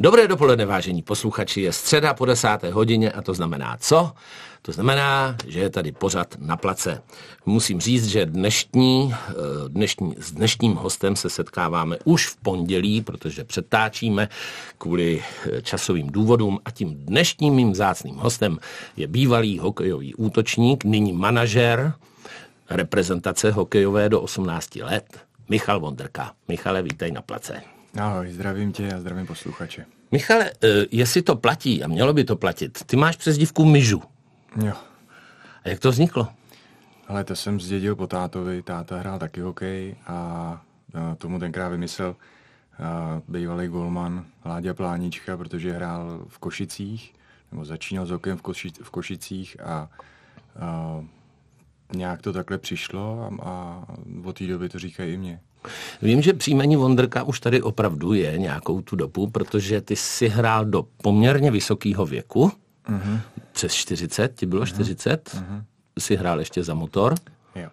Dobré dopoledne, vážení posluchači, je středa po desáté hodině a to znamená co? To znamená, že je tady pořad na place. Musím říct, že dnešní, eh, dnešní, s dnešním hostem se setkáváme už v pondělí, protože přetáčíme kvůli eh, časovým důvodům a tím dnešním mým zácným hostem je bývalý hokejový útočník, nyní manažer reprezentace hokejové do 18 let, Michal Vondrka. Michale, vítej na place. Ahoj, zdravím tě a zdravím posluchače. Michale, eh, jestli to platí, a mělo by to platit, ty máš přezdívku Myžu. Jo. A jak to vzniklo? Ale to jsem zdědil po tátovi, táta hrál taky hokej a tomu tenkrát vymyslel bývalý golman Láďa Plánička, protože hrál v Košicích, nebo začínal s hokejem v, Koši, v Košicích a, a nějak to takhle přišlo a, a od té doby to říkají i mě. Vím, že příjmení Vondrka už tady opravdu je nějakou tu dobu, protože ty si hrál do poměrně vysokého věku, uh-huh. přes 40, ti bylo uh-huh. 40, uh-huh. si hrál ještě za motor. Jo.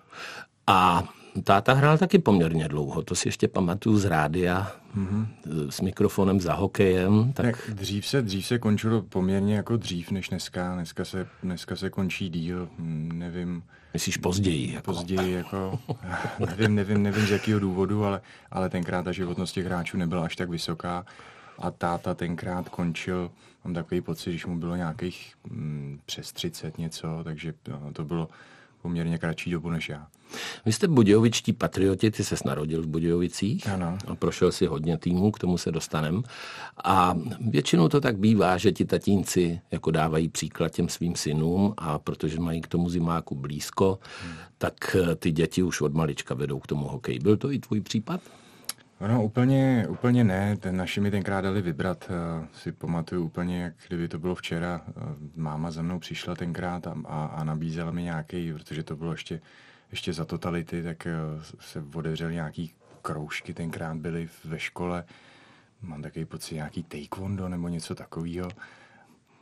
A táta hrál taky poměrně dlouho, to si ještě pamatuju z rádia, mm-hmm. s mikrofonem za hokejem. Tak... tak dřív, se, dřív se končilo poměrně jako dřív než dneska. Dneska se, dneska se končí díl, nevím. Myslíš později? Jako? Později, jako, nevím, nevím, nevím z jakého důvodu, ale, ale tenkrát ta životnost těch hráčů nebyla až tak vysoká. A táta tenkrát končil, mám takový pocit, když mu bylo nějakých hm, přes 30 něco, takže no, to bylo poměrně kratší dobu než já. Vy jste budějovičtí patrioti, ty se narodil v Budějovicích ano. a prošel si hodně týmů, k tomu se dostanem. A většinou to tak bývá, že ti tatínci jako dávají příklad těm svým synům a protože mají k tomu zimáku blízko, hmm. tak ty děti už od malička vedou k tomu hokeji. Byl to i tvůj případ? No úplně, úplně ne, ten naši mi tenkrát dali vybrat, uh, si pamatuju úplně, jak kdyby to bylo včera, uh, máma za mnou přišla tenkrát a, a, a nabízela mi nějaký, protože to bylo ještě, ještě za totality, tak uh, se otevřely nějaký kroužky, tenkrát byly ve škole, mám takový pocit nějaký taekwondo nebo něco takového,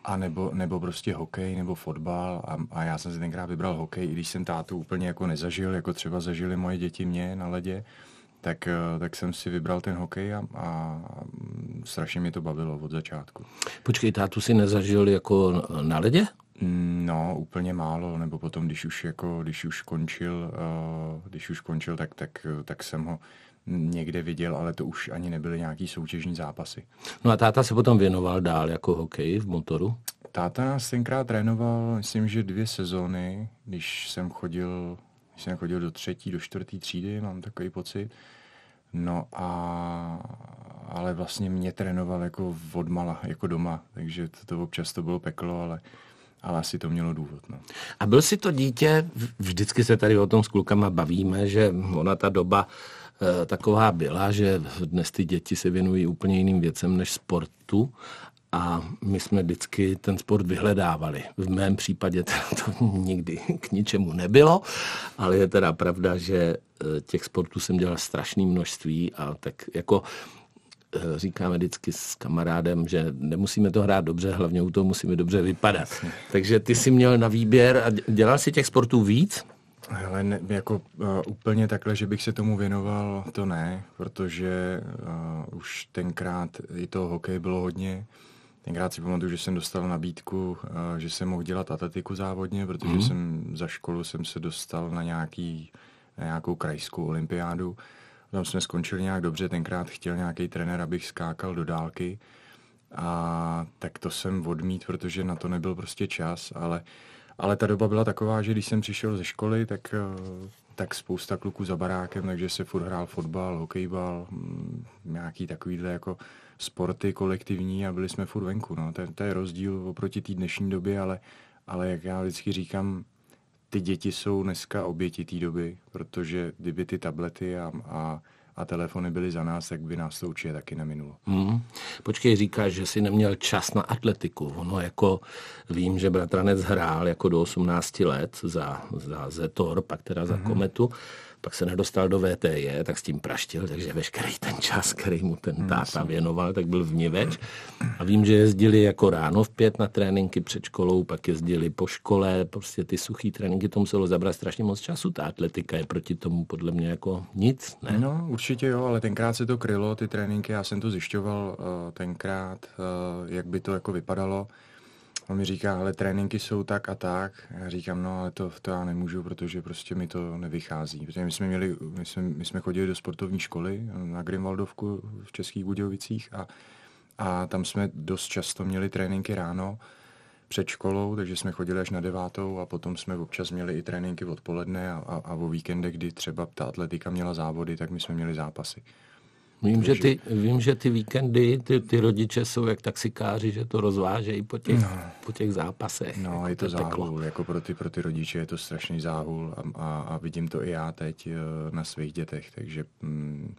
a nebo, nebo prostě hokej nebo fotbal a, a já jsem si tenkrát vybral hokej, i když jsem tátu úplně jako nezažil, jako třeba zažili moje děti mě na ledě, tak, eh, tak jsem si vybral ten hokej a, a strašně mě to bavilo od začátku. Počkej, tátu si nezažil jako na ledě? Mm, no, úplně málo, nebo potom, když už, jako, když už končil, uh, když už končil, tak, tak, tak jsem ho někde viděl, ale to už ani nebyly nějaký soutěžní zápasy. No a táta se potom věnoval dál jako hokej v motoru? Táta nás tenkrát trénoval, myslím, že dvě sezóny, když jsem chodil, když jsem chodil do třetí, do čtvrtý třídy, mám takový pocit. No a ale vlastně mě trénoval jako odmala, jako doma, takže to, to občas to bylo peklo, ale, ale asi to mělo důvod. No. A byl si to dítě, vždycky se tady o tom s klukama bavíme, že ona ta doba e, taková byla, že dnes ty děti se věnují úplně jiným věcem než sportu a my jsme vždycky ten sport vyhledávali. V mém případě to nikdy k ničemu nebylo, ale je teda pravda, že eh, těch sportů jsem dělal strašné množství a tak jako říkáme vždycky s kamarádem, že nemusíme to hrát dobře, hlavně u toho musíme dobře vypadat. Takže ty jsi měl na výběr a dělal si těch sportů víc? Ale ne, jako uh, úplně takhle, že bych se tomu věnoval, to ne, protože uh, už tenkrát i toho hokej bylo hodně. Tenkrát si pamatuju, že jsem dostal nabídku, eh, že jsem mohl dělat atletiku závodně, protože mm. jsem za školu jsem se dostal na, nějaký, na nějakou krajskou olympiádu. Tam jsme skončili nějak dobře, tenkrát chtěl nějaký trenér, abych skákal do dálky. A tak to jsem odmít, protože na to nebyl prostě čas, ale, ale ta doba byla taková, že když jsem přišel ze školy, tak, eh, tak spousta kluků za barákem, takže se furt hrál fotbal, hokejbal, mm, nějaký takovýhle jako sporty kolektivní a byli jsme furt venku. No. To, to je rozdíl oproti té dnešní době, ale, ale jak já vždycky říkám, ty děti jsou dneska oběti té doby, protože kdyby ty tablety a, a, a telefony byly za nás, tak by nás to určitě taky neminulo. Hmm. Počkej, říkáš, že jsi neměl čas na atletiku. Ono jako vím, že bratranec hrál jako do 18 let za, za Zetor, pak teda za hmm. Kometu pak se nedostal do VTJ, tak s tím praštil, takže veškerý ten čas, který mu ten táta věnoval, tak byl vniveč. A vím, že jezdili jako ráno v pět na tréninky před školou, pak jezdili po škole, prostě ty suchý tréninky, to muselo zabrat strašně moc času. Ta atletika je proti tomu podle mě jako nic, ne? No, určitě jo, ale tenkrát se to krylo, ty tréninky, já jsem to zjišťoval uh, tenkrát, uh, jak by to jako vypadalo. On mi říká, ale tréninky jsou tak a tak. Já říkám, no ale to, to já nemůžu, protože prostě mi to nevychází. Protože my jsme, měli, my jsme, my jsme chodili do sportovní školy na Grimwaldovku v Českých Budějovicích a, a tam jsme dost často měli tréninky ráno před školou, takže jsme chodili až na devátou a potom jsme občas měli i tréninky odpoledne a, a, a o víkendech, kdy třeba ta atletika měla závody, tak my jsme měli zápasy. Vím, že ty, vím, že ty víkendy, ty, ty rodiče jsou jak taxikáři, že to rozvážejí po těch, no. po těch zápasech. No, jako je to záhul, jako pro ty, pro ty rodiče je to strašný záhul a, a, a vidím to i já teď eh, na svých dětech, takže mm,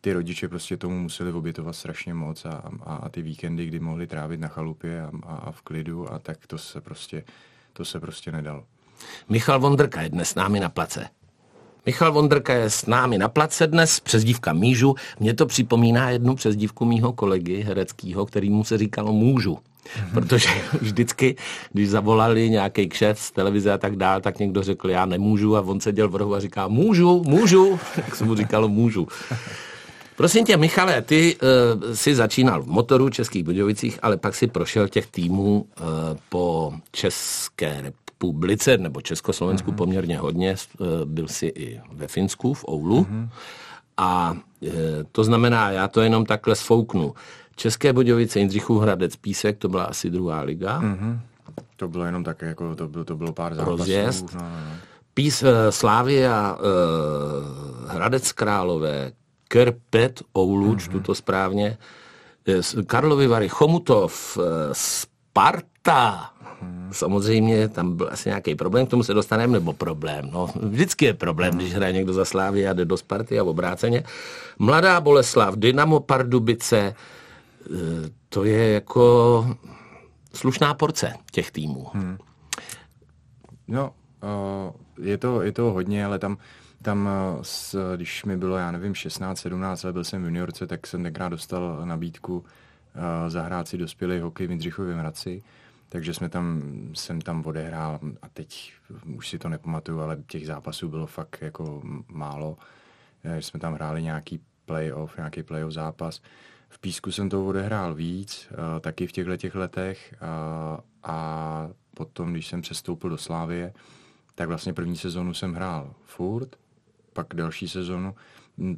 ty rodiče prostě tomu museli obětovat strašně moc a, a, a ty víkendy, kdy mohli trávit na chalupě a, a, a v klidu a tak to se prostě, to se prostě nedalo. Michal Vondrka je dnes s námi na place. Michal Vondrka je s námi na place dnes, přezdívka Mížu. Mně to připomíná jednu přezdívku mýho kolegy hereckýho, který mu se říkalo Můžu. Mm-hmm. Protože vždycky, když zavolali nějaký kšef z televize a tak dál, tak někdo řekl, já nemůžu a on seděl v rohu a říká, můžu, můžu, jak se mu říkalo, můžu. Prosím tě, Michale, ty uh, si začínal v motoru Českých Budějovicích, ale pak si prošel těch týmů uh, po České republice nebo Československu mm-hmm. poměrně hodně. Uh, byl si i ve Finsku, v Oulu. Mm-hmm. A uh, to znamená, já to jenom takhle sfouknu. České Budějovice, Jindřichův Hradec, Písek, to byla asi druhá liga. Mm-hmm. To bylo jenom také, jako to, bylo, to bylo pár zápasů. Rozjezd. No, no, no. Pís, uh, Slávia, Hradec Králové, Kerpet, Ouluč, mm-hmm. tuto správně, Karlovy Vary, Chomutov, eh, Sparta, mm-hmm. samozřejmě tam byl asi nějaký problém, k tomu se dostaneme, nebo problém, no vždycky je problém, mm-hmm. když hraje někdo za Slávy a jde do Sparty a obráceně. Mladá Boleslav, Dynamo Pardubice, eh, to je jako slušná porce těch týmů. Hmm. No, uh, je, to, je to hodně, ale tam tam, eh, když mi bylo, já nevím, 16, 17 let, byl jsem v juniorce, tak jsem tenkrát dostal nabídku zahrát si dospělý hokej v Jindřichově Hradci, takže jsme tam, jsem tam odehrál a teď už si to nepamatuju, ale těch zápasů bylo fakt jako málo. Eh, jsme tam hráli nějaký playoff, nějaký playoff zápas. V Písku jsem to odehrál víc, uh, taky v těchto těch letech uh, a potom, když jsem přestoupil do Slávie, tak vlastně první sezónu jsem hrál furt pak další sezonu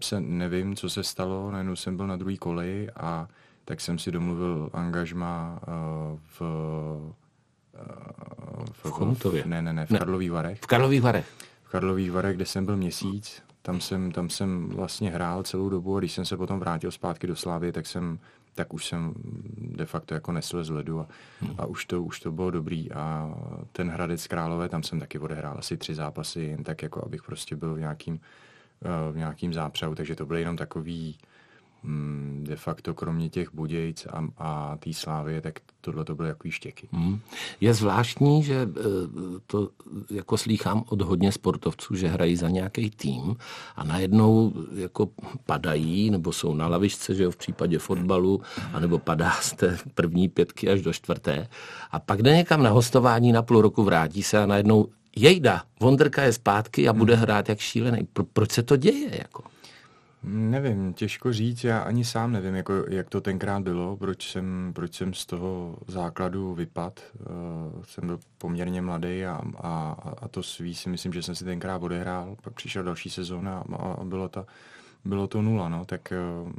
se nevím, co se stalo, najednou jsem byl na druhý koleji a tak jsem si domluvil angažma uh, v uh, v, v Chomutově? Ne, ne, ne, v ne, Karlových Varech. V Karlových Varech. V Karlových Varech, kde jsem byl měsíc, tam jsem, tam jsem vlastně hrál celou dobu a když jsem se potom vrátil zpátky do Slávy, tak jsem tak už jsem de facto jako nesl z ledu a, hmm. a už, to, už to bylo dobrý. A ten Hradec Králové, tam jsem taky odehrál asi tři zápasy, jen tak jako abych prostě byl v nějakým, eh, v nějakým zápřahu, takže to byly jenom takový Mm, de facto kromě těch Budějc a, a té Slávy, tak tohle to byly takový štěky. Hmm. Je zvláštní, že e, to jako slýchám od hodně sportovců, že hrají za nějaký tým a najednou jako padají, nebo jsou na lavičce, že jo, v případě fotbalu, anebo padá z té první pětky až do čtvrté a pak jde někam na hostování na půl roku, vrátí se a najednou jejda, Vondrka je zpátky a bude hrát jak šílený. Pro, proč se to děje? Jako? Nevím, těžko říct, já ani sám nevím, jako, jak to tenkrát bylo, proč jsem, proč jsem z toho základu vypad. Uh, jsem byl poměrně mladý a, a, a to svý si myslím, že jsem si tenkrát odehrál, pak přišel další sezóna a, a bylo, to, bylo to nula, no, tak, uh,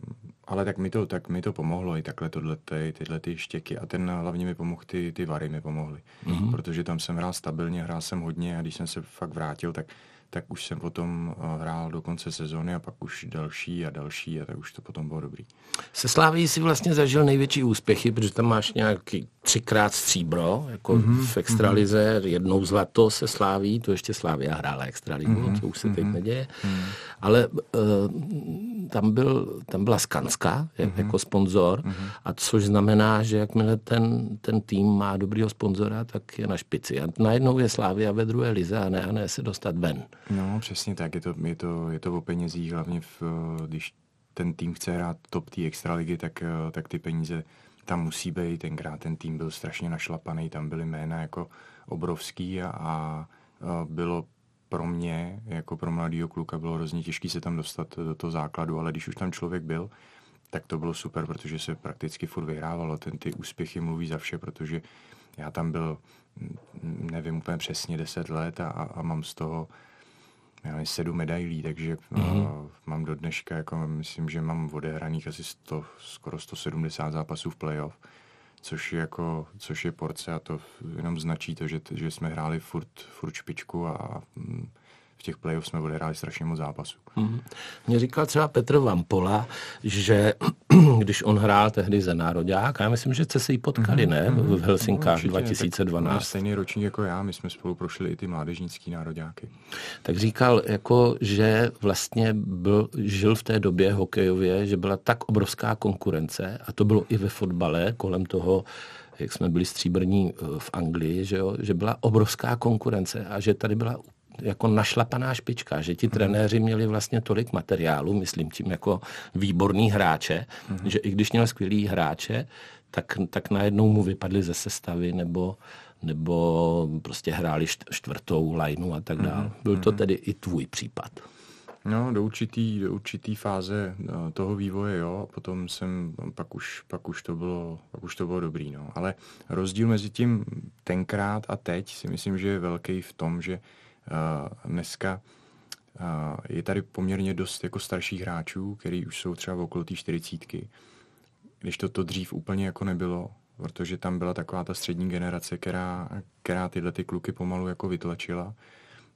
ale tak mi, to, tak mi to pomohlo i takhle tohle, ty, tyhle ty štěky a ten hlavně mi pomohl, ty, ty vary mi pomohly, mm-hmm. protože tam jsem hrál stabilně, hrál jsem hodně a když jsem se fakt vrátil, tak tak už jsem potom eh, hrál do konce sezóny a pak už další a další a tak už to potom bylo dobrý. Se Sláví si vlastně zažil největší úspěchy, protože tam máš nějaký třikrát stříbro, jako mm-hmm, v extralize, mm-hmm. jednou zlato se Sláví, to ještě Slávia hrála extraligu, mm-hmm, co už se teď mm-hmm, neděje. Mm-hmm. Ale uh, tam, byl, tam byla Skanska mm-hmm. jako sponzor, mm-hmm. a což znamená, že jakmile ten, ten tým má dobrýho sponzora, tak je na špici. A najednou je Slávia ve druhé lize a ne, a ne se dostat ven. No, přesně tak. Je to, je to, je to o penězích, hlavně v, když ten tým chce hrát top té extraligy, tak, tak ty peníze tam musí být. Tenkrát ten tým byl strašně našlapaný, tam byly jména jako obrovský a, a bylo pro mě, jako pro mladého kluka, bylo hrozně těžké se tam dostat do toho základu, ale když už tam člověk byl, tak to bylo super, protože se prakticky furt vyhrávalo. Ten, ty úspěchy mluví za vše, protože já tam byl, nevím úplně přesně, 10 let a, a mám z toho nevím, sedm medailí, takže mm-hmm. uh, mám do dneška, jako myslím, že mám odehraných asi 100, skoro 170 zápasů v playoff což je, jako, což je porce a to jenom značí to, že, že jsme hráli furt, furt špičku a mm, v těch playoff jsme odehráli strašně moc zápasů. Mm. Mě říkal třeba Petr Vampola, že když on hrál tehdy za národák, já myslím, že jste se jí potkali, mm-hmm. ne? V mhm. Helsinkách no, 2012. stejný ročník jako já, my jsme spolu prošli i ty mládežnický nároďáky. Tak říkal, jako, že vlastně byl, žil v té době hokejově, že byla tak obrovská konkurence a to bylo i ve fotbale kolem toho jak jsme byli stříbrní eh, v Anglii, že, jo, že byla obrovská konkurence a že tady byla jako našlapaná špička, že ti trenéři měli vlastně tolik materiálu, myslím tím jako výborný hráče, mm-hmm. že i když měl skvělý hráče, tak, tak najednou mu vypadli ze sestavy nebo, nebo prostě hráli čtvrtou lineu a tak dále. Mm-hmm. Byl to mhm. tedy i tvůj případ. No, do určitý, do určitý fáze eh, toho vývoje, jo, a potom jsem, pak už, pak už to bylo, pak už to bylo dobrý, no. Ale rozdíl mezi tím tenkrát a teď si myslím, že je velký v tom, že dneska je tady poměrně dost jako starších hráčů, který už jsou třeba okolo té čtyřicítky. Když to, to dřív úplně jako nebylo, protože tam byla taková ta střední generace, která, která tyhle ty kluky pomalu jako vytlačila.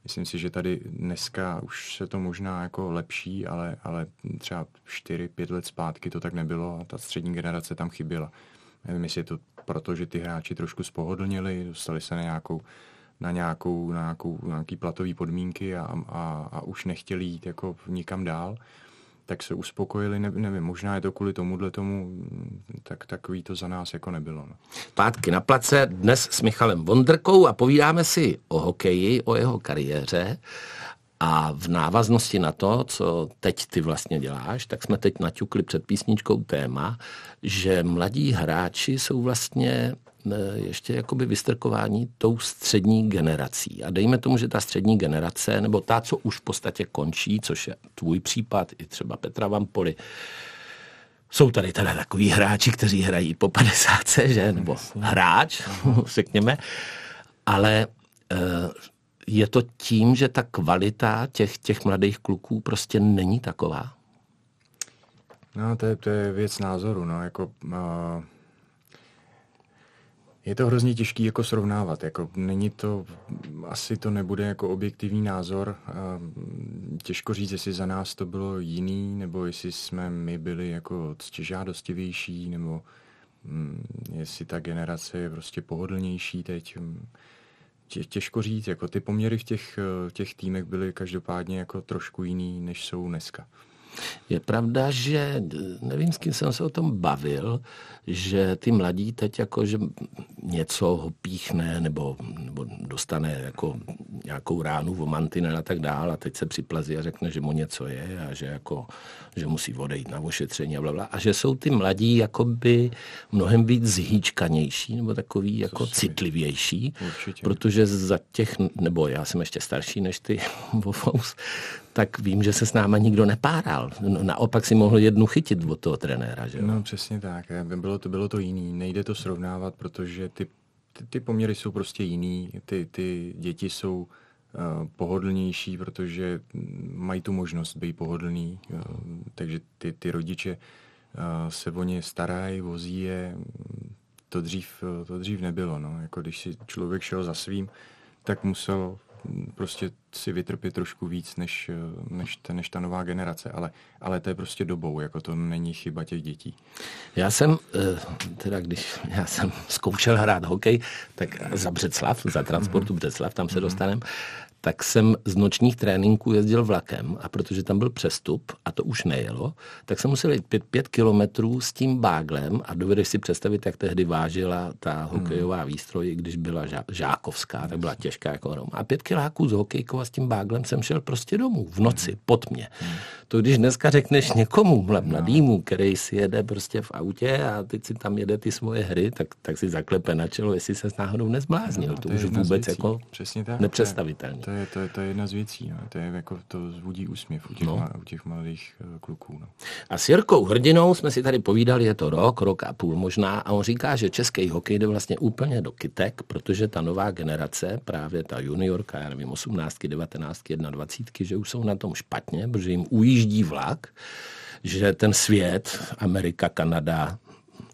Myslím si, že tady dneska už se to možná jako lepší, ale, ale třeba 4-5 let zpátky to tak nebylo a ta střední generace tam chyběla. Nevím, jestli je to proto, že ty hráči trošku spohodlnili, dostali se na nějakou na, nějakou, na nějakou, nějaký platový podmínky a, a, a už nechtěli jít jako nikam dál, tak se uspokojili, ne, nevím, možná je to kvůli tomuhle tomu, tak takový to za nás jako nebylo. No. Pátky na place dnes s Michalem Vondrkou a povídáme si o hokeji, o jeho kariéře. A v návaznosti na to, co teď ty vlastně děláš, tak jsme teď naťukli před písničkou téma, že mladí hráči jsou vlastně ještě jakoby vystrkování tou střední generací. A dejme tomu, že ta střední generace, nebo ta, co už v podstatě končí, což je tvůj případ, i třeba Petra Vampoli, jsou tady teda takový hráči, kteří hrají po 50, že? Nebo hráč, řekněme. Ale eh, je to tím, že ta kvalita těch, těch mladých kluků prostě není taková? No, to je, to je věc názoru. No, jako, uh je to hrozně těžký jako srovnávat. Jako není to, asi to nebude jako objektivní názor. Těžko říct, jestli za nás to bylo jiný, nebo jestli jsme my byli jako ctižádostivější, nebo hm, jestli ta generace je prostě pohodlnější teď. Těžko říct, jako ty poměry v těch, těch týmech byly každopádně jako trošku jiný, než jsou dneska. Je pravda, že nevím, s kým jsem se o tom bavil, že ty mladí teď jako, že něco ho píchne nebo, nebo dostane jako nějakou ránu v mantinel a tak dále a teď se připlazí a řekne, že mu něco je a že jako, že musí odejít na ošetření a blablabla. A že jsou ty mladí jakoby mnohem víc zhýčkanější nebo takový jako si... citlivější, Určitě. protože za těch, nebo já jsem ještě starší než ty, tak vím, že se s náma nikdo nepáral. No, naopak si mohl jednu chytit od toho trenéra. Že? No přesně tak. Bylo to, bylo to jiný. Nejde to srovnávat, protože ty, ty, ty poměry jsou prostě jiný. Ty, ty děti jsou uh, pohodlnější, protože mají tu možnost být pohodlný. Uh, takže ty, ty rodiče se o ně starají, vozí je. To dřív, to dřív nebylo. No. Jako když si člověk šel za svým, tak musel prostě si vytrpět trošku víc než, než, ta, než ta nová generace, ale, ale to je prostě dobou, jako to není chyba těch dětí. Já jsem, eh, teda když já jsem zkoušel hrát hokej, tak za Břeclav, za transportu mm-hmm. Břeclav, tam se mm-hmm. dostanem, tak jsem z nočních tréninků jezdil vlakem a protože tam byl přestup a to už nejelo, tak jsem musel jít pět, pět kilometrů s tím báglem a dovedeš si představit, jak tehdy vážila ta hokejová výstroj, když byla žá, žákovská, tak byla těžká jako hrom. A pět kiláků z hokejkou a s tím báglem jsem šel prostě domů v noci, pod mě. To když dneska řekneš někomu mladýmu, který si jede prostě v autě a teď si tam jede ty svoje hry, tak, tak si zaklepe na čelo, jestli se s náhodou nezbláznil. No, to, to už vůbec jako Přesně tak, nepředstavitelné. To je, to, je, to je jedna z věcí. No. To je jako to zvudí úsměv u těch, no. u těch mladých uh, kluků. No. A s Jirkou Hrdinou jsme si tady povídali, je to rok, rok a půl možná, a on říká, že český hokej jde vlastně úplně do kytek, protože ta nová generace, právě ta juniorka, já nevím, 18, 19, 21, že už jsou na tom špatně, protože jim ujíždí vlak, že ten svět, Amerika, Kanada,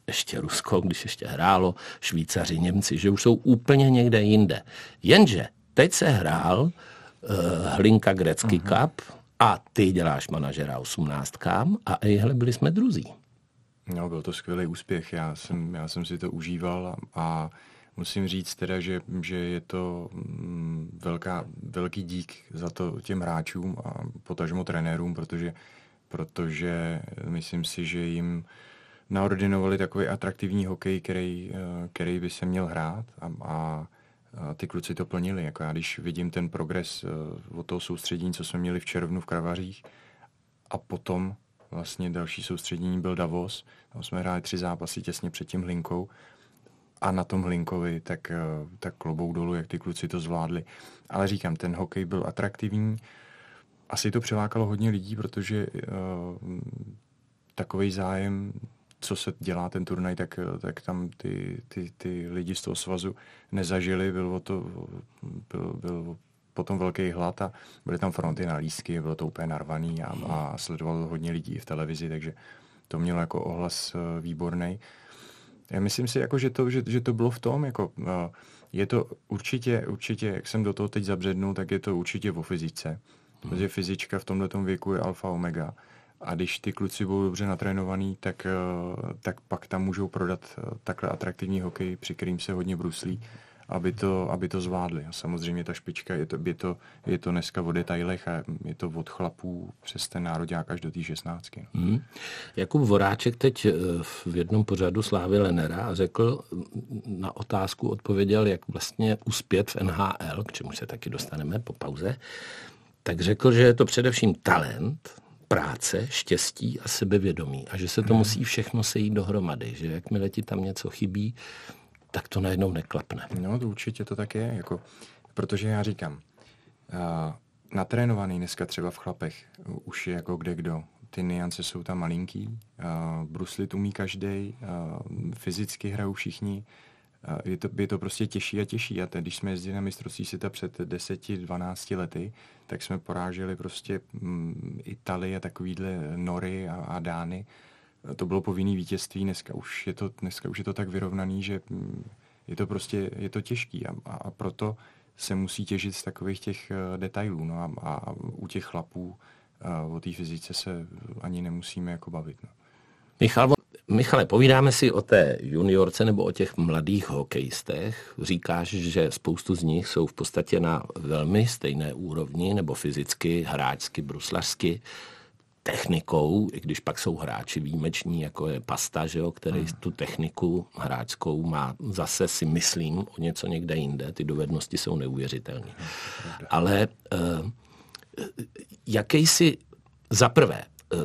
ještě Rusko, když ještě hrálo, Švýcaři, Němci, že už jsou úplně někde jinde. Jenže teď se hrál uh, Hlinka Grecký uh-huh. Cup a ty děláš manažera osmnáctkám a ejhle, byli jsme druzí. No, byl to skvělý úspěch, já jsem, já jsem si to užíval a, a musím říct teda, že, že je to mm, velká, velký dík za to těm hráčům a potažmo trenérům, protože, protože myslím si, že jim naordinovali takový atraktivní hokej, který, eh, který by se měl hrát a, a ty kluci to plnili. Jako já když vidím ten progres uh, od toho soustředění, co jsme měli v červnu v Kravařích a potom vlastně další soustředění byl Davos, tam jsme hráli tři zápasy těsně před tím Hlinkou a na tom Hlinkovi, tak, uh, tak klobou dolů, jak ty kluci to zvládli. Ale říkám, ten hokej byl atraktivní, asi to přilákalo hodně lidí, protože uh, takový zájem co se dělá ten turnaj, tak, tak tam ty, ty, ty lidi z toho svazu nezažili, bylo to, byl, byl potom velký hlad a byly tam fronty na lístky, bylo to úplně narvaný a, a sledovalo hodně lidí v televizi, takže to mělo jako ohlas eh, výborný. Já myslím si, jako, že, to, že, že to bylo v tom, jako, eh, je to určitě, určitě, jak jsem do toho teď zabřednul, tak je to určitě o fyzice, hmm. protože fyzička v tomto věku je alfa omega. A když ty kluci budou dobře natrénovaný, tak, eh, tak pak tam můžou prodat eh, takhle atraktivní hokej, při kterým se hodně bruslí, aby to, aby to zvládli. A samozřejmě ta špička, je to, je, to, je to dneska o detailech a je to od chlapů přes ten národák až do té šestnáctky. Hmm. Jakub Voráček teď eh, v jednom pořadu Slávy Lenera řekl, na otázku odpověděl, jak vlastně uspět v NHL, k čemu se taky dostaneme po pauze, tak řekl, že je to především talent, práce, štěstí a sebevědomí a že se to hmm. musí všechno sejít dohromady, že jakmile ti tam něco chybí, tak to najednou neklapne. No, to určitě to tak je, jako, protože já říkám, uh, natrénovaný dneska třeba v chlapech už je jako kde kdo. Ty niance jsou tam malinký, uh, bruslit umí každý, uh, fyzicky hrajou všichni, je to, je to prostě těžší a těžší. A teď, když jsme jezdili na mistrovství světa před 10-12 lety, tak jsme poráželi prostě mm, Italii a takovýhle Nory a, a Dány. To bylo povinný vítězství, dneska už je to, dneska už je to tak vyrovnaný, že mm, je to prostě, je to těžký a, a proto se musí těžit z takových těch eh, detailů. No a, a u těch chlapů a o té fyzice se ani nemusíme jako bavit. No. Michal, Michale, povídáme si o té juniorce nebo o těch mladých hokejistech. Říkáš, že spoustu z nich jsou v podstatě na velmi stejné úrovni, nebo fyzicky, hráčsky, bruslařsky, technikou, i když pak jsou hráči výjimeční, jako je Pasta, že jo, který hmm. tu techniku hráčskou má zase si myslím o něco někde jinde. Ty dovednosti jsou neuvěřitelné. Ale uh, jaký si za prvé, uh,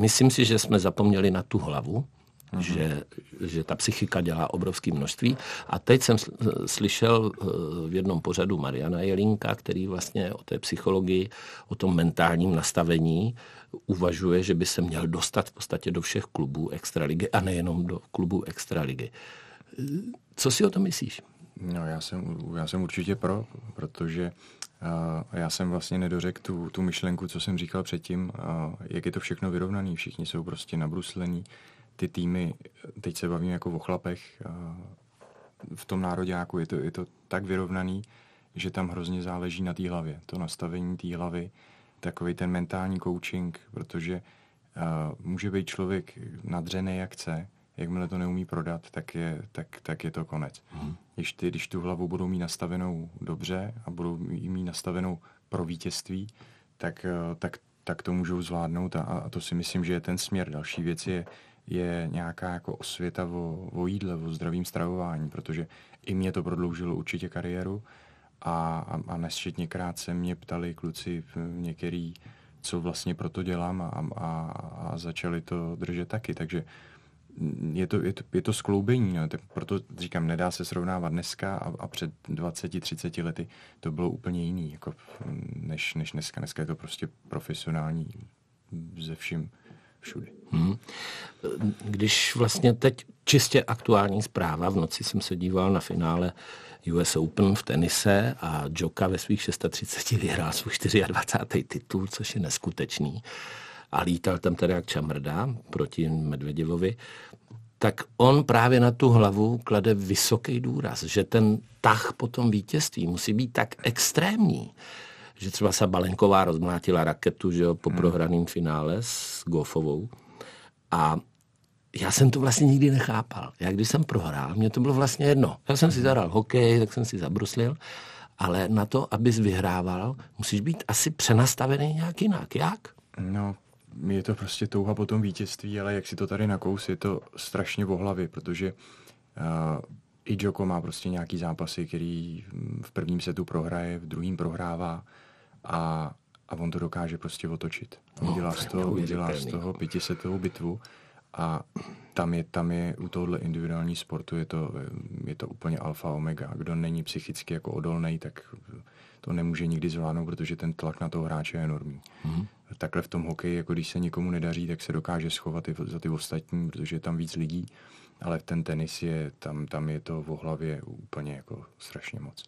myslím si, že jsme zapomněli na tu hlavu, uh-huh. že, že ta psychika dělá obrovské množství. A teď jsem slyšel eh, v jednom pořadu Mariana Jelinka, který vlastně o té psychologii, o tom mentálním nastavení uvažuje, že by se měl dostat v podstatě do všech klubů extraligy a nejenom do klubů extraligy. Co si o tom myslíš? No, já jsem, já jsem určitě pro, protože uh, já jsem vlastně nedořekl tu, tu myšlenku, co jsem říkal předtím, uh, jak je to všechno vyrovnaný, všichni jsou prostě nabruslení, ty týmy, teď se bavím jako o chlapech, uh, v tom nároďáku je to, je to tak vyrovnaný, že tam hrozně záleží na té hlavě, to nastavení té hlavy, takový ten mentální coaching, protože uh, může být člověk nadřený jak chce, jakmile to neumí prodat, tak je, tak, tak je to konec. Hmm. Když, ty, když tu hlavu budou mít nastavenou dobře a budou mít nastavenou pro vítězství, tak, eh, tak, tak to můžou zvládnout a, a to si myslím, že je ten směr. Další věc je, je nějaká jako osvěta o, o jídle, o zdravým stravování, protože i mě to prodloužilo určitě kariéru a, a, a nesčetněkrát se mě ptali kluci některý, co vlastně proto dělám a, a, a začali to držet taky, takže je to, je to, je to skloubení, no. tak proto říkám, nedá se srovnávat dneska a, a před 20-30 lety to bylo úplně jiný, jako než, než dneska. Dneska je to prostě profesionální ze vším všude. Hmm. Když vlastně teď čistě aktuální zpráva, v noci jsem se díval na finále US Open v tenise a Joka ve svých 630 vyhrál svůj 24. titul, což je neskutečný. A lítal tam teda jak čamrda proti Medveděvovi tak on právě na tu hlavu klade vysoký důraz, že ten tah po tom vítězství musí být tak extrémní, že třeba Sabalenková rozmlátila raketu že jo, po hmm. prohraném finále s Goffovou a já jsem to vlastně nikdy nechápal. Já když jsem prohrál, mě to bylo vlastně jedno. Já jsem si zahrál hokej, tak jsem si zabruslil, ale na to, abys vyhrával, musíš být asi přenastavený nějak jinak. Jak? No, je to prostě touha po tom vítězství, ale jak si to tady nakous, je to strašně v hlavě, protože uh, i Joko má prostě nějaký zápasy, který v prvním setu prohraje, v druhém prohrává a, a on to dokáže prostě otočit. On no, dělá z toho, dělá z toho pětisetovou bitvu a tam je, tam je u tohohle individuální sportu je to, je to úplně alfa omega. Kdo není psychicky jako odolný, tak to nemůže nikdy zvládnout, protože ten tlak na toho hráče je enormní. Mm-hmm. Takhle v tom hokeji, jako když se nikomu nedaří, tak se dokáže schovat i za ty ostatní, protože je tam víc lidí, ale ten tenis je, tam, tam je to v hlavě úplně jako strašně moc.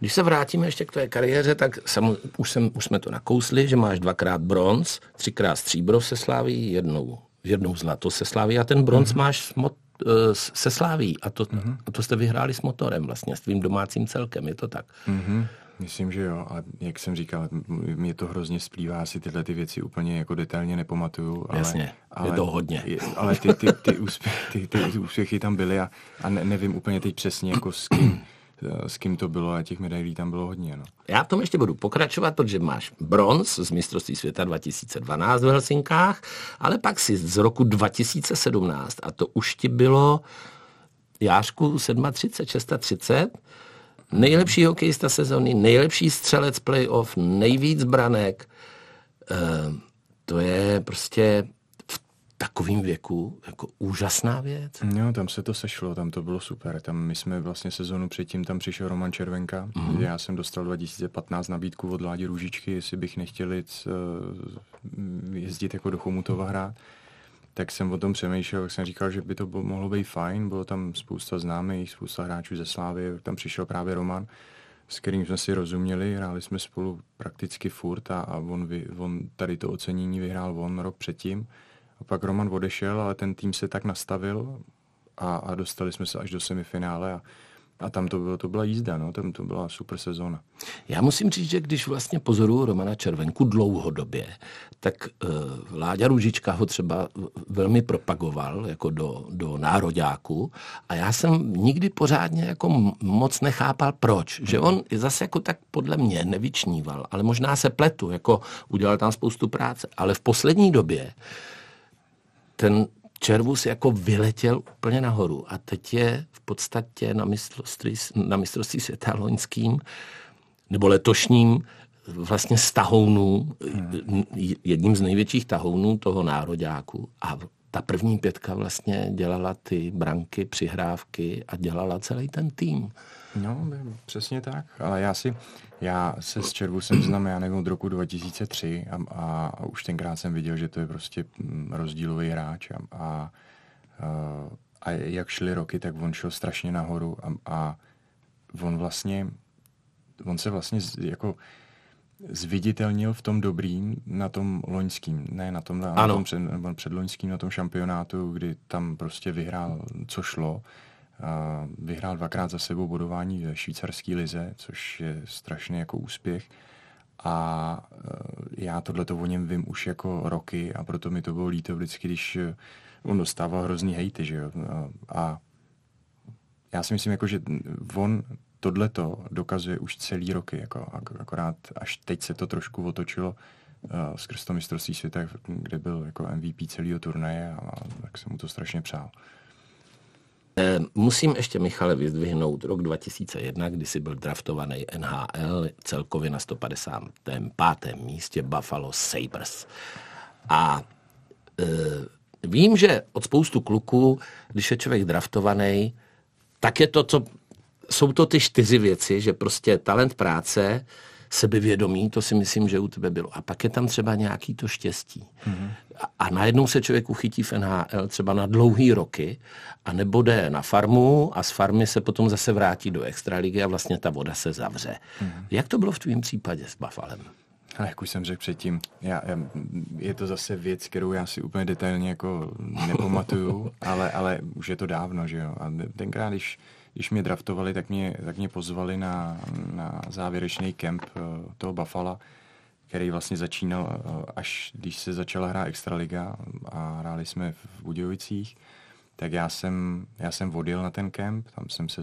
Když se vrátíme ještě k tvé kariéře, tak sam, už, jsem, už jsme to nakousli, že máš dvakrát bronz, třikrát stříbro se sláví, jednou, jednou zlato se sláví a ten bronz mm-hmm. máš smot, uh, se sláví a to, mm-hmm. a to jste vyhráli s motorem vlastně, s tvým domácím celkem, je to tak? Mm-hmm. Myslím, že jo. A jak jsem říkal, mě to hrozně splývá, si tyhle ty věci úplně jako detailně nepamatuju. Ale, Jasně, ale, je to hodně. Je, ale ty, ty, ty, úspěchy, ty, ty úspěchy tam byly a, a ne, nevím úplně teď přesně, jako s kým, s kým to bylo a těch medailí tam bylo hodně. No. Já v tom ještě budu pokračovat, protože máš bronz z mistrovství světa 2012 v Helsinkách, ale pak si z roku 2017 a to už ti bylo Jářku 37, 630, nejlepší hokejista sezóny, nejlepší střelec playoff, nejvíc branek. E, to je prostě v takovém věku jako úžasná věc. No, tam se to sešlo, tam to bylo super. Tam my jsme vlastně sezonu předtím, tam přišel Roman Červenka, mm-hmm. já jsem dostal 2015 nabídku od Ládi Růžičky, jestli bych nechtěl jít, uh, jezdit jako do Chomutova hrát tak jsem o tom přemýšlel, tak jsem říkal, že by to mohlo být fajn, bylo tam spousta známých, spousta hráčů ze Slávy, tam přišel právě Roman, s kterým jsme si rozuměli, hráli jsme spolu prakticky furt a, a on, vy, on tady to ocenění vyhrál on rok předtím. A pak Roman odešel, ale ten tým se tak nastavil a, a dostali jsme se až do semifinále a a tam to, bylo, to byla jízda, no, tam to byla super sezóna. Já musím říct, že když vlastně pozoruju Romana Červenku dlouhodobě, tak uh, Láďa Růžička ho třeba velmi propagoval jako do, do nároďáku a já jsem nikdy pořádně jako moc nechápal proč. Že on zase jako tak podle mě nevyčníval, ale možná se pletu, jako udělal tam spoustu práce, ale v poslední době ten Červus jako vyletěl úplně nahoru a teď je v podstatě na mistrovství, na mistrovství světa loňským nebo letošním vlastně z tahounů, hmm. jedním z největších tahounů toho nároďáku a ta první pětka vlastně dělala ty branky, přihrávky a dělala celý ten tým. No, přesně tak, ale já si, já se s Červusem znám, já nevím, od roku 2003 a, a, a už tenkrát jsem viděl, že to je prostě mm, rozdílový hráč a, a, a jak šly roky, tak on šel strašně nahoru a, a on vlastně, on se vlastně jako zviditelnil v tom dobrým na tom loňským, ne na tom, na, tom před, předloňským, na tom šampionátu, kdy tam prostě vyhrál, co šlo vyhrál dvakrát za sebou bodování ve švýcarské lize, což je strašný jako úspěch. a já tohle to o něm vím už jako roky a proto mi to bylo líto vždycky, když on dostával hrozný hejty, že jo. A já si myslím, jako, že on tohle to dokazuje už celý roky, jako, akorát až teď se to trošku otočilo uh, skrz to mistrovství světa, kde byl jako MVP celého turnaje a tak jsem mu to strašně přál. Eh, musím ještě, Michale, vyzdvihnout rok 2001, kdy jsi byl draftovaný NHL celkově na 155. místě Buffalo Sabres. A e, vím, že od spoustu kluků, když je člověk draftovaný, tak je to, co jsou to ty čtyři věci, že prostě talent práce, sebevědomí, to si myslím, že u tebe bylo. A pak je tam třeba nějaký to štěstí. Mm-hmm. A, a najednou se člověk uchytí v NHL třeba na dlouhý roky a nebo jde na farmu a z farmy se potom zase vrátí do extraligy a vlastně ta voda se zavře. Mm-hmm. Jak to bylo v tvém případě s Buffalem? Ale jak už jsem řekl předtím, já, já, je to zase věc, kterou já si úplně detailně jako nepamatuju, ale, ale už je to dávno, že jo. A tenkrát, když když mě draftovali, tak mě, tak mě pozvali na, na závěrečný kemp eh, toho Buffalo, který vlastně začínal, eh, až když se začala hrát Extraliga a hráli jsme v Budějovicích, tak já jsem, já jsem vodil na ten kemp, tam jsem se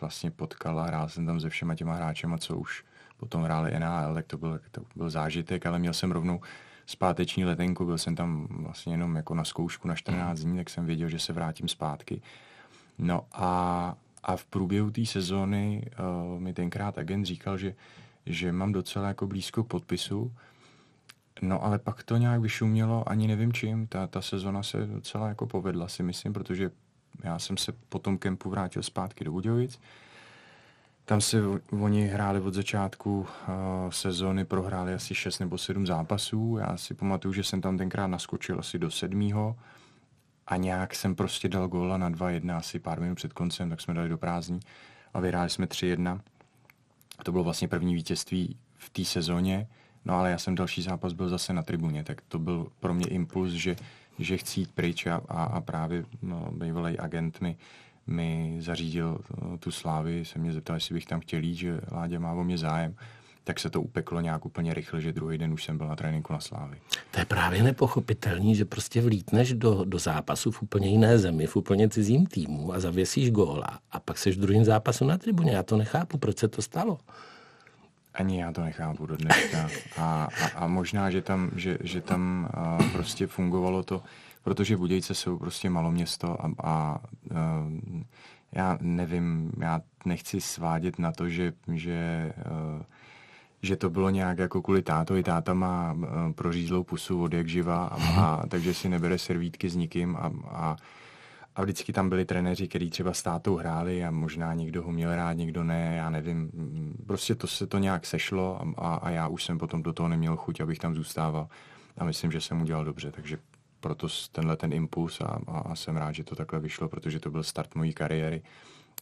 vlastně potkal a hrál jsem tam se všema těma hráčema, co už potom hráli NHL, tak to byl, to byl zážitek, ale měl jsem rovnou zpáteční letenku, byl jsem tam vlastně jenom jako na zkoušku na 14 dní, tak jsem věděl, že se vrátím zpátky. No a a v průběhu té sezóny uh, mi tenkrát agent říkal, že, že mám docela jako blízko k podpisu, No ale pak to nějak vyšumělo, ani nevím čím. Ta, ta sezona se docela jako povedla si myslím, protože já jsem se po tom kempu vrátil zpátky do Budějovic. Tam se oni hráli od začátku uh, sezóny, prohráli asi 6 nebo 7 zápasů. Já si pamatuju, že jsem tam tenkrát naskočil asi do sedmýho a nějak jsem prostě dal góla na 2-1 asi pár minut před koncem, tak jsme dali do prázdní a vyhráli jsme 3-1. To bylo vlastně první vítězství v té sezóně, no ale já jsem další zápas byl zase na tribuně, tak to byl pro mě impuls, že, že chci jít pryč a, a, a právě no, bývalý agent mi, mi zařídil tu slávy, se mě zeptal, jestli bych tam chtěl jít, že Ládě má o mě zájem tak se to upeklo nějak úplně rychle, že druhý den už jsem byl na tréninku na Slávy. To je právě nepochopitelný, že prostě vlítneš do, do zápasu v úplně jiné zemi, v úplně cizím týmu a zavěsíš góla a pak seš v druhém zápasu na tribuně. Já to nechápu, proč se to stalo. Ani já to nechápu do dneška. A, a, a možná, že tam, že, že tam a, prostě fungovalo to, protože Budějce jsou prostě malo město a, a, a já nevím, já nechci svádět na to, že, že a, že to bylo nějak jako kvůli tátovi. Táta má uh, prořízlou pusu od jak živa, a, a, takže si nebere servítky s nikým a, a, a vždycky tam byli trenéři, kteří třeba s tátou hráli a možná někdo ho měl rád, někdo ne, já nevím. Prostě to se to nějak sešlo a, a, a já už jsem potom do toho neměl chuť, abych tam zůstával a myslím, že jsem udělal dobře, takže proto tenhle ten impuls a, a, a jsem rád, že to takhle vyšlo, protože to byl start mojí kariéry.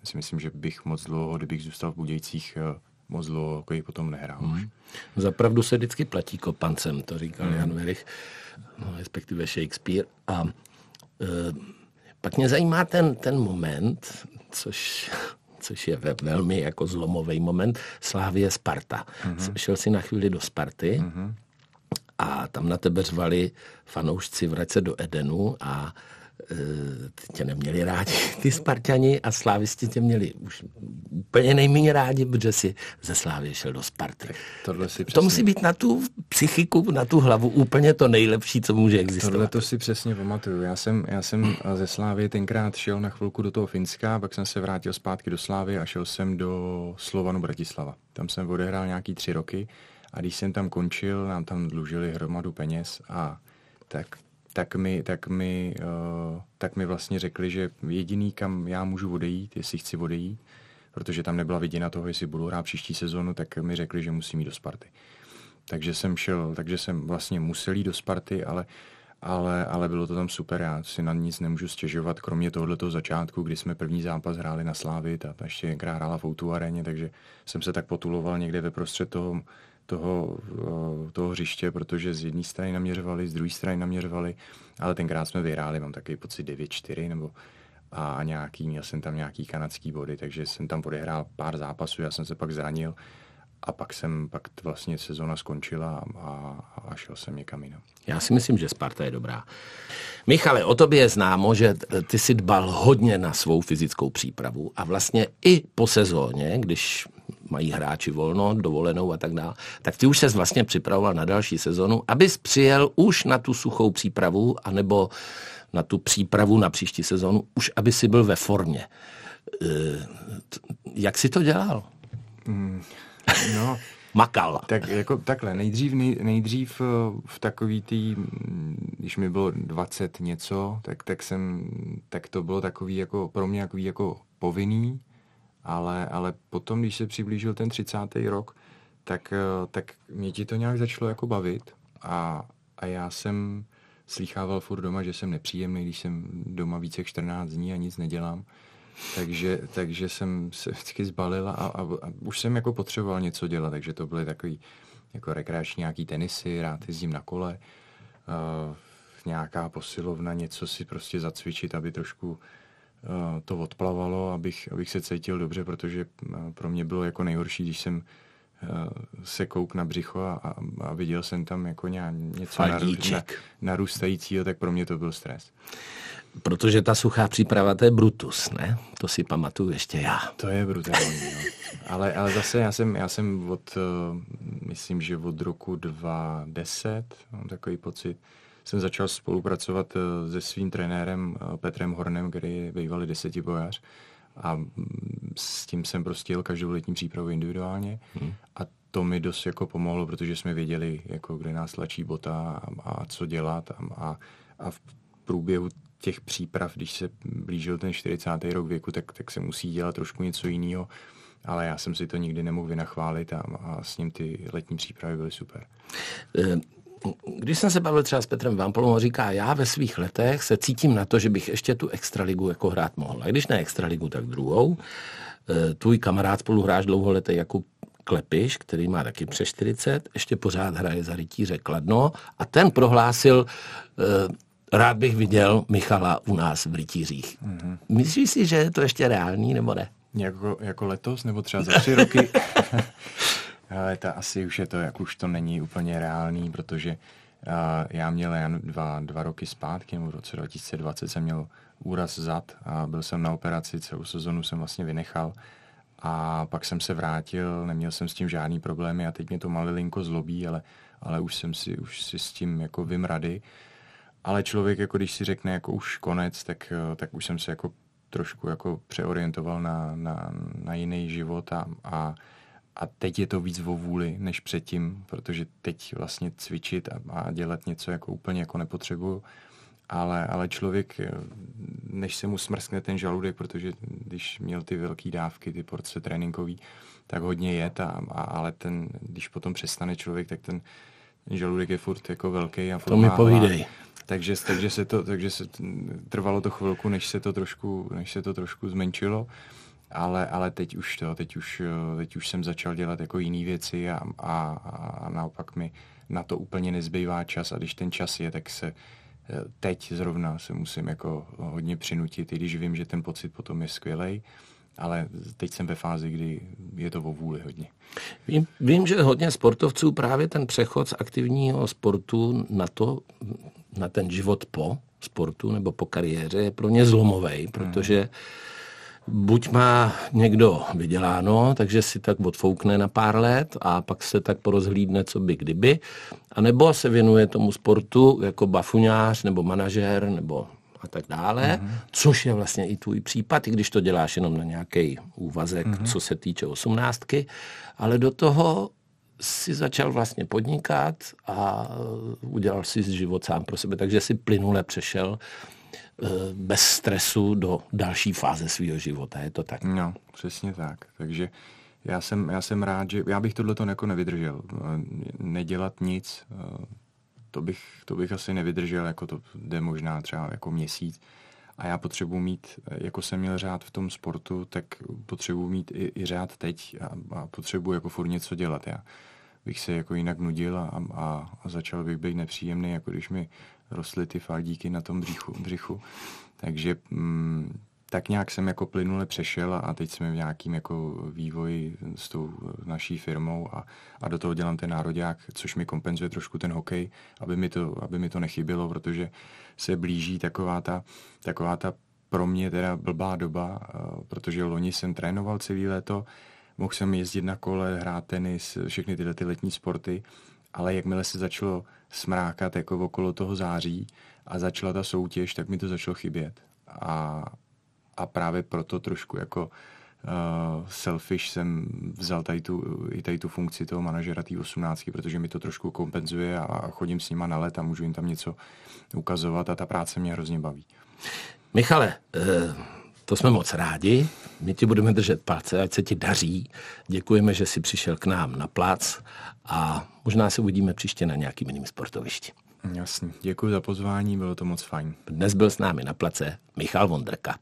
Já si myslím, že bych moc dlouho, kdybych zůstal v Budějcích, eh, moc dlouho hokej potom nehrál hmm. už. Zapravdu se vždycky platí kopancem, to říkal hmm. Jan Verich, no, respektive Shakespeare. A e, pak mě zajímá ten, ten moment, což což je velmi jako zlomový moment, Slávie Sparta. Mm-hmm. Šel si na chvíli do Sparty mm-hmm. a tam na tebe řvali fanoušci vrať se do Edenu a tě neměli rádi ty Spartani a slávisti tě měli už úplně nejméně rádi, protože si ze Slávy šel do Sparty. tohle si přesně... To musí být na tu psychiku, na tu hlavu úplně to nejlepší, co může existovat. Tohle to si přesně pamatuju. Já jsem, já jsem ze Slávy tenkrát šel na chvilku do toho Finska, pak jsem se vrátil zpátky do Slávy a šel jsem do Slovanu Bratislava. Tam jsem odehrál nějaký tři roky a když jsem tam končil, nám tam dlužili hromadu peněz a tak tak mi, tak mi, uh, tak mi vlastně řekli, že jediný, kam já můžu odejít, jestli chci odejít, protože tam nebyla viděna toho, jestli budu hrát příští sezonu, tak mi řekli, že musím jít do Sparty. Takže jsem šel, takže jsem vlastně musel jít do Sparty, ale, ale, ale bylo to tam super, já si na nic nemůžu stěžovat, kromě tohoto začátku, kdy jsme první zápas hráli na Slávy, ta, ta ještě hrála v Outu aréně, takže jsem se tak potuloval někde ve prostřed toho, toho, eh, toho hřiště, protože z jedné strany naměřovali, z druhé strany naměřovali, ale tenkrát jsme vyhráli, mám takový pocit 9-4 nebo a nějaký, měl jsem tam nějaký kanadský body, takže jsem tam odehrál pár zápasů, já jsem se pak zranil a pak jsem, pak vlastně sezona skončila a, a šel jsem někam jinam. Já si myslím, že Sparta je dobrá. Michale, o tobě je známo, že ty si dbal hodně na svou fyzickou přípravu a vlastně i po sezóně, když mají hráči volno, dovolenou a tak dále, tak ty už se vlastně připravoval na další sezonu, abys přijel už na tu suchou přípravu, anebo na tu přípravu na příští sezonu, už aby si byl ve formě. Eh, jak jsi to dělal? Mm, no, makal. Tak jako takhle, nejdřív, nej, nejdřív eh, v takový tý, když mi bylo 20 něco, tak, tak jsem, tak to bylo takový jako, pro mě takový jako povinný, ale, ale potom, když se přiblížil ten 30. rok, tak, eh, tak mě ti to nějak začalo jako bavit a, a já jsem slýchával furt doma, že jsem nepříjemný, když jsem doma více jak 14 dní a nic nedělám. Takže, takže jsem se vždycky zbalil a, a, a už jsem jako potřeboval něco dělat, takže to byly takový jako rekreační nějaký tenisy, rád jezdím na kole, uh, nějaká posilovna, něco si prostě zacvičit, aby trošku to odplavalo, abych, abych se cítil dobře, protože uh, pro mě bylo jako nejhorší, když jsem se kouk na břicho a, a, viděl jsem tam jako nějak něco Faldíček. narůstajícího, tak pro mě to byl stres. Protože ta suchá příprava, to je Brutus, ne? To si pamatuju ještě já. To je brutální, no. ale, ale zase já jsem, já jsem od, myslím, že od roku 2010, mám takový pocit, jsem začal spolupracovat uh, se svým trenérem uh, Petrem Hornem, který je bývalý desetibojař a mm, s tím jsem prostě jel každou letní přípravu individuálně hmm. a to mi dost jako pomohlo, protože jsme věděli, jako kde nás tlačí bota a, a co dělat a, a, a v průběhu těch příprav, když se blížil ten 40. rok věku, tak, tak se musí dělat trošku něco jiného, ale já jsem si to nikdy nemohl vynachválit a, a s ním ty letní přípravy byly super. Když jsem se bavil třeba s Petrem Vampolou, on říká, já ve svých letech se cítím na to, že bych ještě tu extraligu jako hrát mohl. A když ne extraligu, tak druhou. Eh, tvůj kamarád spolu hráš dlouholetý jako Klepiš, který má taky přes 40, ještě pořád hraje za rytíře Kladno a ten prohlásil, eh, rád bych viděl Michala u nás v Rytířích. Mm-hmm. Myslíš si, že je to ještě reálný, nebo ne? Jako, jako letos, nebo třeba za tři roky? Ale ta asi už je to, jak už to není úplně reálný, protože uh, já měl jen dva, dva roky zpátky, nebo v roce 2020 jsem měl úraz zad a byl jsem na operaci, celou sezonu jsem vlastně vynechal. A pak jsem se vrátil, neměl jsem s tím žádný problémy a teď mě to malilinko zlobí, ale, ale už jsem si, už si s tím jako vím rady. Ale člověk, jako když si řekne jako už konec, tak, tak už jsem se jako trošku jako přeorientoval na, na, na jiný život a, a, a teď je to víc o vůli než předtím, protože teď vlastně cvičit a, a dělat něco jako úplně jako nepotřebuju. Ale, ale člověk, eh, než se mu smrskne ten žaludek, protože když měl ty velké dávky, ty porce tréninkový, tak hodně jet, a, a, ale ten, když potom přestane člověk, tak ten, ten žaludek je furt jako velký a furt To mi povídej. Takže, takže, se to, takže se trvalo to chvilku, než se to trošku, než se to trošku zmenšilo. Ale, ale teď už to, teď už, teď už jsem začal dělat jako jiné věci a, a, a naopak mi na to úplně nezbývá čas a když ten čas je, tak se eh, teď zrovna se musím jako hodně přinutit, i když vím, že ten pocit potom je skvělej, ale teď jsem ve fázi, kdy je to o vůli hodně. Vím, vím, že hodně sportovců právě ten přechod z aktivního sportu na to, na ten život po sportu nebo po kariéře je pro ně zlomový, protože buď má někdo vyděláno, takže si tak odfoukne na pár let a pak se tak porozhlídne, co by kdyby, anebo se věnuje tomu sportu jako bafuňář nebo manažer nebo a tak dále, mm-hmm. což je vlastně i tvůj případ, i když to děláš jenom na nějaký úvazek, mm-hmm. co se týče osmnáctky, ale do toho si začal vlastně podnikat a udělal si život sám pro sebe, takže si plynule přešel bez stresu do další fáze svého života, je to tak? No, přesně tak, takže já jsem, já jsem rád, že já bych tohle to jako nevydržel, nedělat nic, eh, to bych, to bych asi nevydržel, jako to jde možná třeba jako měsíc. A já potřebuji mít, jako jsem měl řád v tom sportu, tak potřebuji mít i, i řád teď a, a potřebuji jako furt něco dělat. Já bych se jako jinak nudil a, a, a začal bych být nepříjemný, jako když mi rostly ty faldíky na tom břichu. břichu. Takže mm, tak nějak jsem jako plynule přešel a teď jsme v nějakým jako vývoji s tou naší firmou a, a do toho dělám ten národák, což mi kompenzuje trošku ten hokej, aby mi to, aby mi to nechybělo, protože se blíží taková ta, taková ta pro mě teda blbá doba, eh, protože loni jsem trénoval celý léto, mohl jsem jezdit na kole, hrát tenis, všechny tyhle ty letní sporty, ale jakmile se začalo smrákat jako okolo toho září a začala ta soutěž, tak mi to začalo chybět. A, a právě proto trošku jako uh, selfish jsem vzal tady tu, i tady tu funkci toho manažera té 18, protože mi to trošku kompenzuje a, a chodím s nima na let a můžu jim tam něco ukazovat a ta práce mě hrozně baví. Michale, uh to jsme moc rádi. My ti budeme držet palce, ať se ti daří. Děkujeme, že jsi přišel k nám na plac a možná se uvidíme příště na nějakým jiným sportovišti. Jasně, děkuji za pozvání, bylo to moc fajn. Dnes byl s námi na place Michal Vondrka.